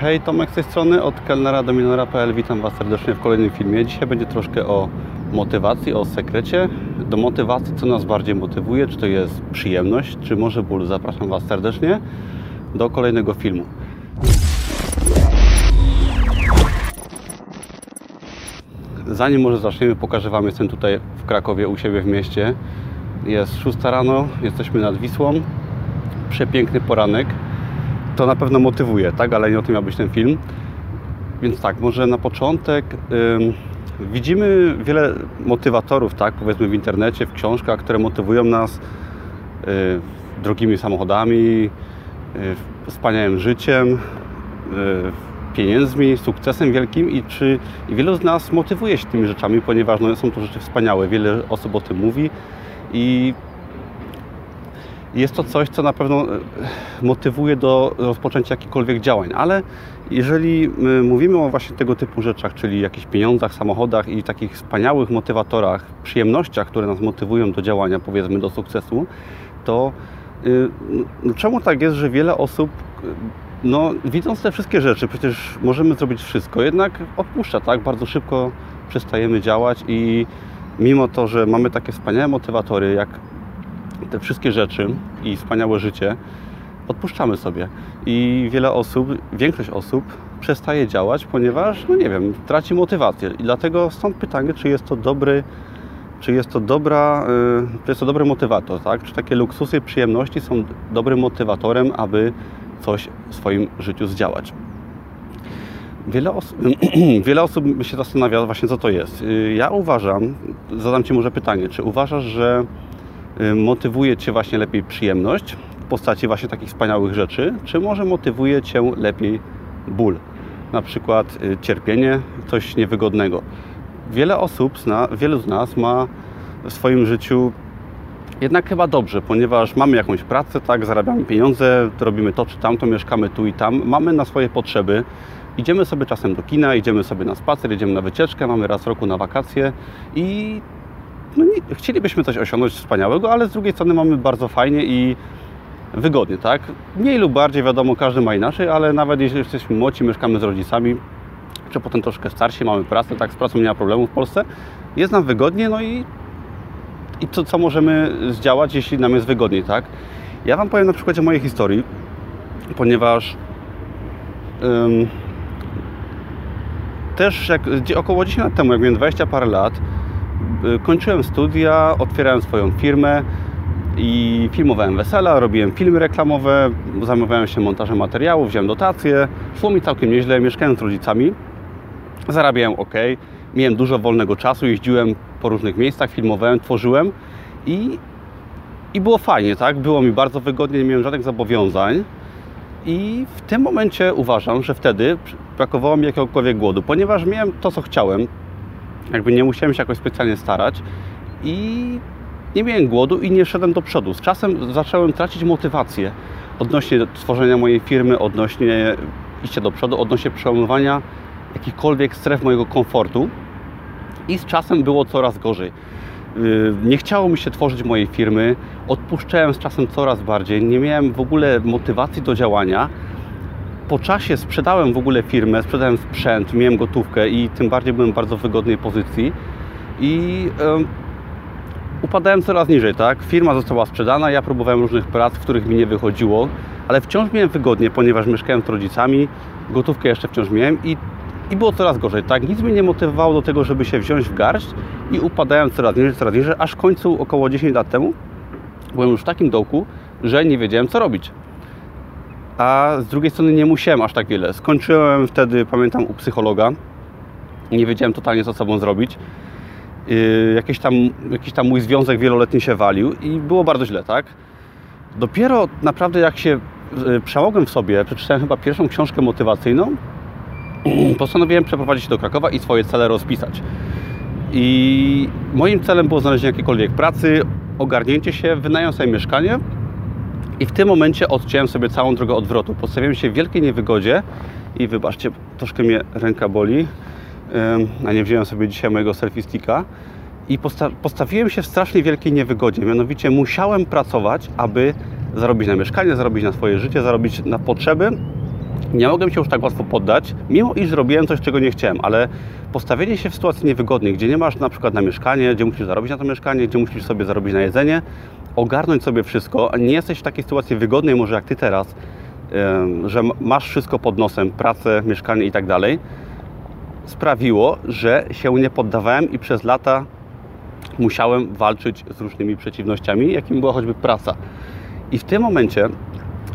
Hej, Tomek z tej strony, od kelnera do milionera.pl. Witam Was serdecznie w kolejnym filmie. Dzisiaj będzie troszkę o motywacji, o sekrecie. Do motywacji, co nas bardziej motywuje, czy to jest przyjemność, czy może ból. Zapraszam Was serdecznie do kolejnego filmu. Zanim może zaczniemy, pokażę Wam, jestem tutaj w Krakowie, u siebie w mieście. Jest 6 rano, jesteśmy nad Wisłą. Przepiękny poranek to na pewno motywuje, tak? Ale nie o tym miał być ten film. Więc tak, może na początek widzimy wiele motywatorów, tak? Powiedzmy w internecie, w książkach, które motywują nas y, drogimi samochodami, y, wspaniałym życiem, y, pieniędzmi, sukcesem wielkim i czy i wielu z nas motywuje się tymi rzeczami, ponieważ no, są to rzeczy wspaniałe. Wiele osób o tym mówi i jest to coś, co na pewno e, motywuje do rozpoczęcia jakichkolwiek działań, ale jeżeli mówimy o właśnie tego typu rzeczach, czyli jakichś pieniądzach, samochodach i takich wspaniałych motywatorach, przyjemnościach, które nas motywują do działania, powiedzmy do sukcesu, to y, no, czemu tak jest, że wiele osób y, no, widząc te wszystkie rzeczy, przecież możemy zrobić wszystko, jednak odpuszcza, tak? Bardzo szybko przestajemy działać i mimo to, że mamy takie wspaniałe motywatory, jak te wszystkie rzeczy i wspaniałe życie odpuszczamy sobie. I wiele osób, większość osób przestaje działać, ponieważ, no nie wiem, traci motywację. I dlatego stąd pytanie, czy jest to dobry, czy jest to dobra, y, czy jest to dobry motywator, tak? Czy takie luksusy, przyjemności są dobrym motywatorem, aby coś w swoim życiu zdziałać. Wiele, os wiele osób się zastanawia właśnie, co to jest. Y, ja uważam, zadam Ci może pytanie, czy uważasz, że motywuje Cię właśnie lepiej przyjemność w postaci właśnie takich wspaniałych rzeczy, czy może motywuje Cię lepiej ból, na przykład y, cierpienie, coś niewygodnego. Wiele osób, wielu z nas ma w swoim życiu jednak chyba dobrze, ponieważ mamy jakąś pracę, tak, zarabiamy pieniądze, robimy to czy tamto, mieszkamy tu i tam, mamy na swoje potrzeby. Idziemy sobie czasem do kina, idziemy sobie na spacer, idziemy na wycieczkę, mamy raz w roku na wakacje i no nie, chcielibyśmy coś osiągnąć wspaniałego, ale z drugiej strony mamy bardzo fajnie i wygodnie, tak? Mniej lub bardziej, wiadomo, każdy ma inaczej, ale nawet jeśli jesteśmy młodzi, mieszkamy z rodzicami, czy potem troszkę starsi, mamy pracę, tak, z pracą nie ma problemu w Polsce, jest nam wygodnie, no i, i co, co możemy zdziałać, jeśli nam jest wygodniej, tak? Ja Wam powiem na przykładzie mojej historii, ponieważ ym, też jak, około 10 lat temu, jak miałem 20 parę lat, kończyłem studia, otwierałem swoją firmę i filmowałem wesela, robiłem filmy reklamowe, zajmowałem się montażem materiałów, wziąłem dotacje, szło mi całkiem nieźle, mieszkałem z rodzicami, zarabiałem ok, miałem dużo wolnego czasu, jeździłem po różnych miejscach, filmowałem, tworzyłem i, i było fajnie, tak? Było mi bardzo wygodnie, nie miałem żadnych zobowiązań. I w tym momencie uważam, że wtedy brakowało mi jakiegokolwiek głodu, ponieważ miałem to, co chciałem, jakby nie musiałem się jakoś specjalnie starać. I nie miałem głodu i nie szedłem do przodu. Z czasem zacząłem tracić motywację odnośnie tworzenia mojej firmy, odnośnie iścia do przodu, odnośnie przełamywania jakichkolwiek stref mojego komfortu. I z czasem było coraz gorzej. Yy, nie chciało mi się tworzyć mojej firmy, odpuszczałem z czasem coraz bardziej, nie miałem w ogóle motywacji do działania po czasie sprzedałem w ogóle firmę, sprzedałem sprzęt, miałem gotówkę i tym bardziej byłem w bardzo wygodnej pozycji i upadałem coraz niżej, tak? Firma została sprzedana, ja próbowałem różnych prac, w których mi nie wychodziło, ale wciąż miałem wygodnie, ponieważ mieszkałem z rodzicami, gotówkę jeszcze wciąż miałem i, i było coraz gorzej, tak? Nic mnie nie motywowało do tego, żeby się wziąć w garść i upadałem coraz niżej, coraz niżej, aż w końcu około 10 lat temu byłem już w takim dołku, że nie wiedziałem co robić a z drugiej strony nie musiałem aż tak wiele. Skończyłem wtedy, pamiętam, u psychologa. Nie wiedziałem totalnie, co sobą zrobić. Yy, jakiś, tam, jakiś tam mój związek wieloletni się walił i było bardzo źle, tak? Dopiero naprawdę jak się yy, przemogłem w sobie, przeczytałem chyba pierwszą książkę motywacyjną, postanowiłem przeprowadzić się do Krakowa i swoje cele rozpisać. I moim celem było znalezienie jakiejkolwiek pracy, ogarnięcie się, wynająć sobie mieszkanie i w tym momencie odciąłem sobie całą drogę odwrotu. Postawiłem się w wielkiej niewygodzie i wybaczcie, troszkę mnie ręka boli, a nie wziąłem sobie dzisiaj mojego selfie sticka. I posta postawiłem się w strasznie wielkiej niewygodzie. Mianowicie musiałem pracować, aby zarobić na mieszkanie, zarobić na swoje życie, zarobić na potrzeby, nie mogłem się już tak łatwo poddać, mimo iż robiłem coś, czego nie chciałem, ale postawienie się w sytuacji niewygodnej, gdzie nie masz na przykład na mieszkanie, gdzie musisz zarobić na to mieszkanie, gdzie musisz sobie zarobić na jedzenie, ogarnąć sobie wszystko, nie jesteś w takiej sytuacji wygodnej, może jak Ty teraz, że masz wszystko pod nosem, pracę, mieszkanie i tak dalej, sprawiło, że się nie poddawałem i przez lata musiałem walczyć z różnymi przeciwnościami, jakim była choćby praca. I w tym momencie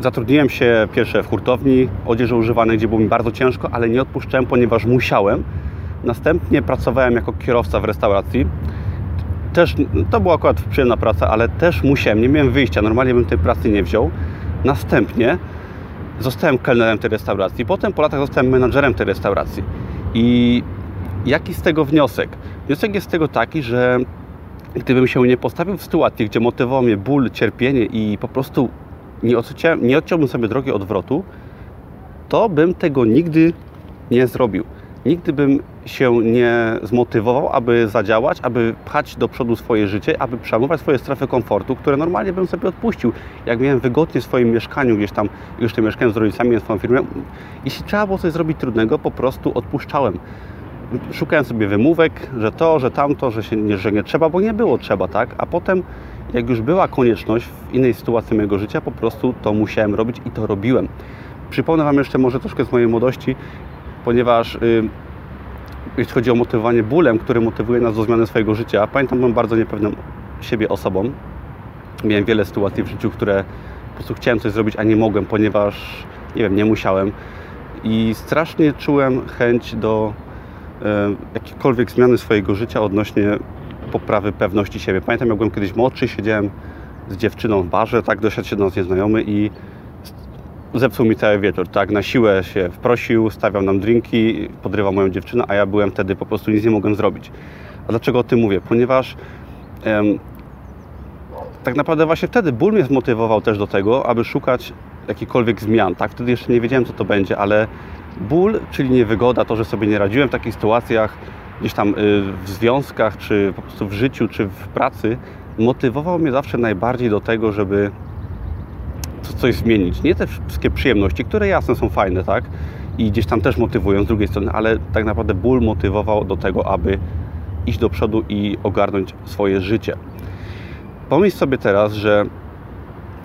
zatrudniłem się pierwsze w hurtowni odzieży używanej, gdzie było mi bardzo ciężko, ale nie odpuszczałem, ponieważ musiałem. Następnie pracowałem jako kierowca w restauracji. Też, to była akurat przyjemna praca, ale też musiałem, nie miałem wyjścia, normalnie bym tej pracy nie wziął. Następnie zostałem kelnerem tej restauracji, potem po latach zostałem menadżerem tej restauracji. I jaki z tego wniosek? Wniosek jest z tego taki, że gdybym się nie postawił w sytuacji, gdzie motywował mnie ból, cierpienie i po prostu nie, nie odciąłbym sobie drogi odwrotu, to bym tego nigdy nie zrobił. Nigdy bym się nie zmotywował, aby zadziałać, aby pchać do przodu swoje życie, aby przejmować swoje strefy komfortu, które normalnie bym sobie odpuścił. Jak miałem wygodnie w swoim mieszkaniu, gdzieś tam już tym mieszkałem z rodzicami, w swoją firmę, jeśli trzeba było coś zrobić trudnego, po prostu odpuszczałem szukałem sobie wymówek, że to, że tamto, że, się że nie trzeba, bo nie było trzeba, tak? A potem, jak już była konieczność w innej sytuacji mojego życia, po prostu to musiałem robić i to robiłem. Przypomnę Wam jeszcze może troszkę z mojej młodości, ponieważ yy, jeśli chodzi o motywowanie bólem, który motywuje nas do zmiany swojego życia, pamiętam, byłem bardzo niepewną siebie osobą. Miałem wiele sytuacji w życiu, które po prostu chciałem coś zrobić, a nie mogłem, ponieważ, nie wiem, nie musiałem. I strasznie czułem chęć do E, jakiekolwiek zmiany swojego życia odnośnie poprawy pewności siebie. Pamiętam, jak byłem kiedyś młodszy, siedziałem z dziewczyną w barze, tak doszedł się do nas nieznajomy i zepsuł mi cały wieczór, tak, na siłę się wprosił, stawiał nam drinki, podrywał moją dziewczynę, a ja byłem wtedy, po prostu nic nie mogłem zrobić. A dlaczego o tym mówię? Ponieważ em, tak naprawdę właśnie wtedy ból mnie zmotywował też do tego, aby szukać jakichkolwiek zmian, tak, wtedy jeszcze nie wiedziałem, co to będzie, ale Ból, czyli niewygoda, to, że sobie nie radziłem w takich sytuacjach, gdzieś tam y, w związkach, czy po prostu w życiu, czy w pracy, motywował mnie zawsze najbardziej do tego, żeby coś zmienić. Nie te wszystkie przyjemności, które jasne są fajne, tak? I gdzieś tam też motywują z drugiej strony, ale tak naprawdę ból motywował do tego, aby iść do przodu i ogarnąć swoje życie. Pomyśl sobie teraz, że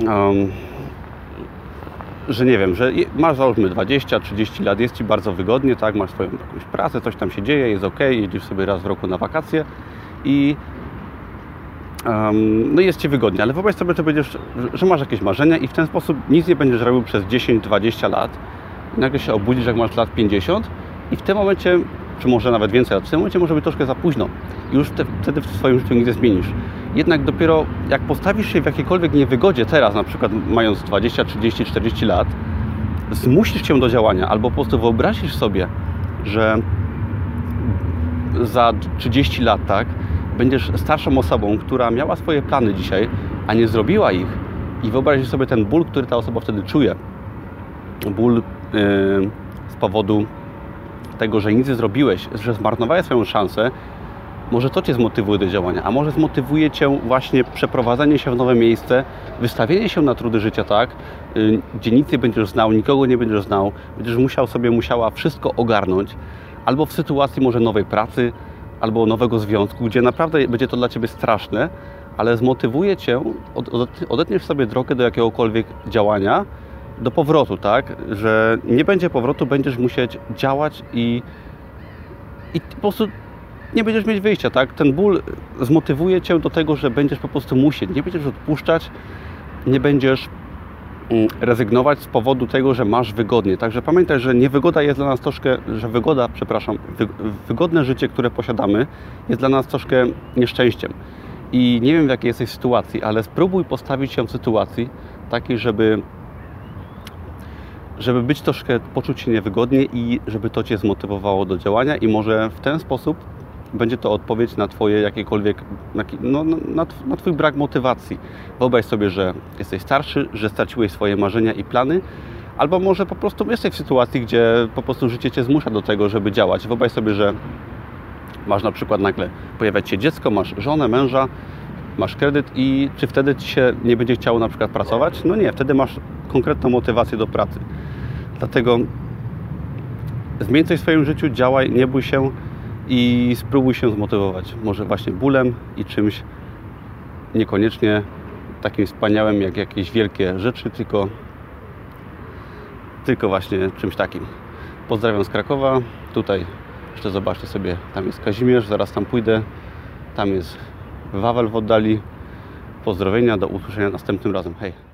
um, że nie wiem, że masz załóżmy 20-30 lat, jest Ci bardzo wygodnie, tak, masz swoją jakąś pracę, coś tam się dzieje, jest ok, jedziesz sobie raz w roku na wakacje i no jest Ci wygodnie, ale wyobraź sobie, że, będziesz, że masz jakieś marzenia i w ten sposób nic nie będziesz robił przez 10-20 lat i nagle się obudzisz, jak masz lat 50 i w tym momencie, czy może nawet więcej lat, w tym momencie może być troszkę za późno i już te, wtedy w swoim życiu nic nie zmienisz. Jednak dopiero jak postawisz się w jakiejkolwiek niewygodzie teraz, na przykład mając 20, 30, 40 lat, zmusisz się do działania albo po prostu wyobrazisz sobie, że za 30 lat, tak, będziesz starszą osobą, która miała swoje plany dzisiaj, a nie zrobiła ich i wyobrazisz sobie ten ból, który ta osoba wtedy czuje. Ból yy, z powodu tego, że nic nie zrobiłeś, że zmarnowałeś swoją szansę może to Cię zmotywuje do działania, a może zmotywuje Cię właśnie przeprowadzenie się w nowe miejsce, wystawienie się na trudy życia, tak, y, gdzie nic nie będziesz znał, nikogo nie będziesz znał, będziesz musiał sobie, musiała wszystko ogarnąć, albo w sytuacji może nowej pracy, albo nowego związku, gdzie naprawdę będzie to dla Ciebie straszne, ale zmotywuje Cię, odetniesz sobie drogę do jakiegokolwiek działania, do powrotu, tak, że nie będzie powrotu, będziesz musieć działać i, i po prostu nie będziesz mieć wyjścia, tak? Ten ból zmotywuje cię do tego, że będziesz po prostu musieć, nie będziesz odpuszczać, nie będziesz rezygnować z powodu tego, że masz wygodnie. Także pamiętaj, że niewygoda jest dla nas troszkę, że wygoda, przepraszam, wygodne życie, które posiadamy, jest dla nas troszkę nieszczęściem. I nie wiem, w jakiej jesteś sytuacji, ale spróbuj postawić się w sytuacji takiej, żeby żeby być troszkę, poczuć się niewygodnie i żeby to Cię zmotywowało do działania i może w ten sposób będzie to odpowiedź na Twoje jakiekolwiek, no, na, na Twój brak motywacji. Wyobraź sobie, że jesteś starszy, że straciłeś swoje marzenia i plany, albo może po prostu jesteś w sytuacji, gdzie po prostu życie Cię zmusza do tego, żeby działać. Wyobraź sobie, że masz na przykład nagle pojawiać się dziecko, masz żonę, męża, masz kredyt i czy wtedy Ci się nie będzie chciało na przykład pracować? No nie, wtedy masz konkretną motywację do pracy. Dlatego zmień coś w swoim życiu, działaj, nie bój się i spróbuj się zmotywować. Może właśnie bólem i czymś niekoniecznie takim wspaniałym jak jakieś wielkie rzeczy, tylko, tylko właśnie czymś takim. Pozdrawiam z Krakowa. Tutaj jeszcze zobaczcie sobie, tam jest Kazimierz, zaraz tam pójdę. Tam jest Wawel w oddali. Pozdrowienia, do usłyszenia następnym razem. Hej!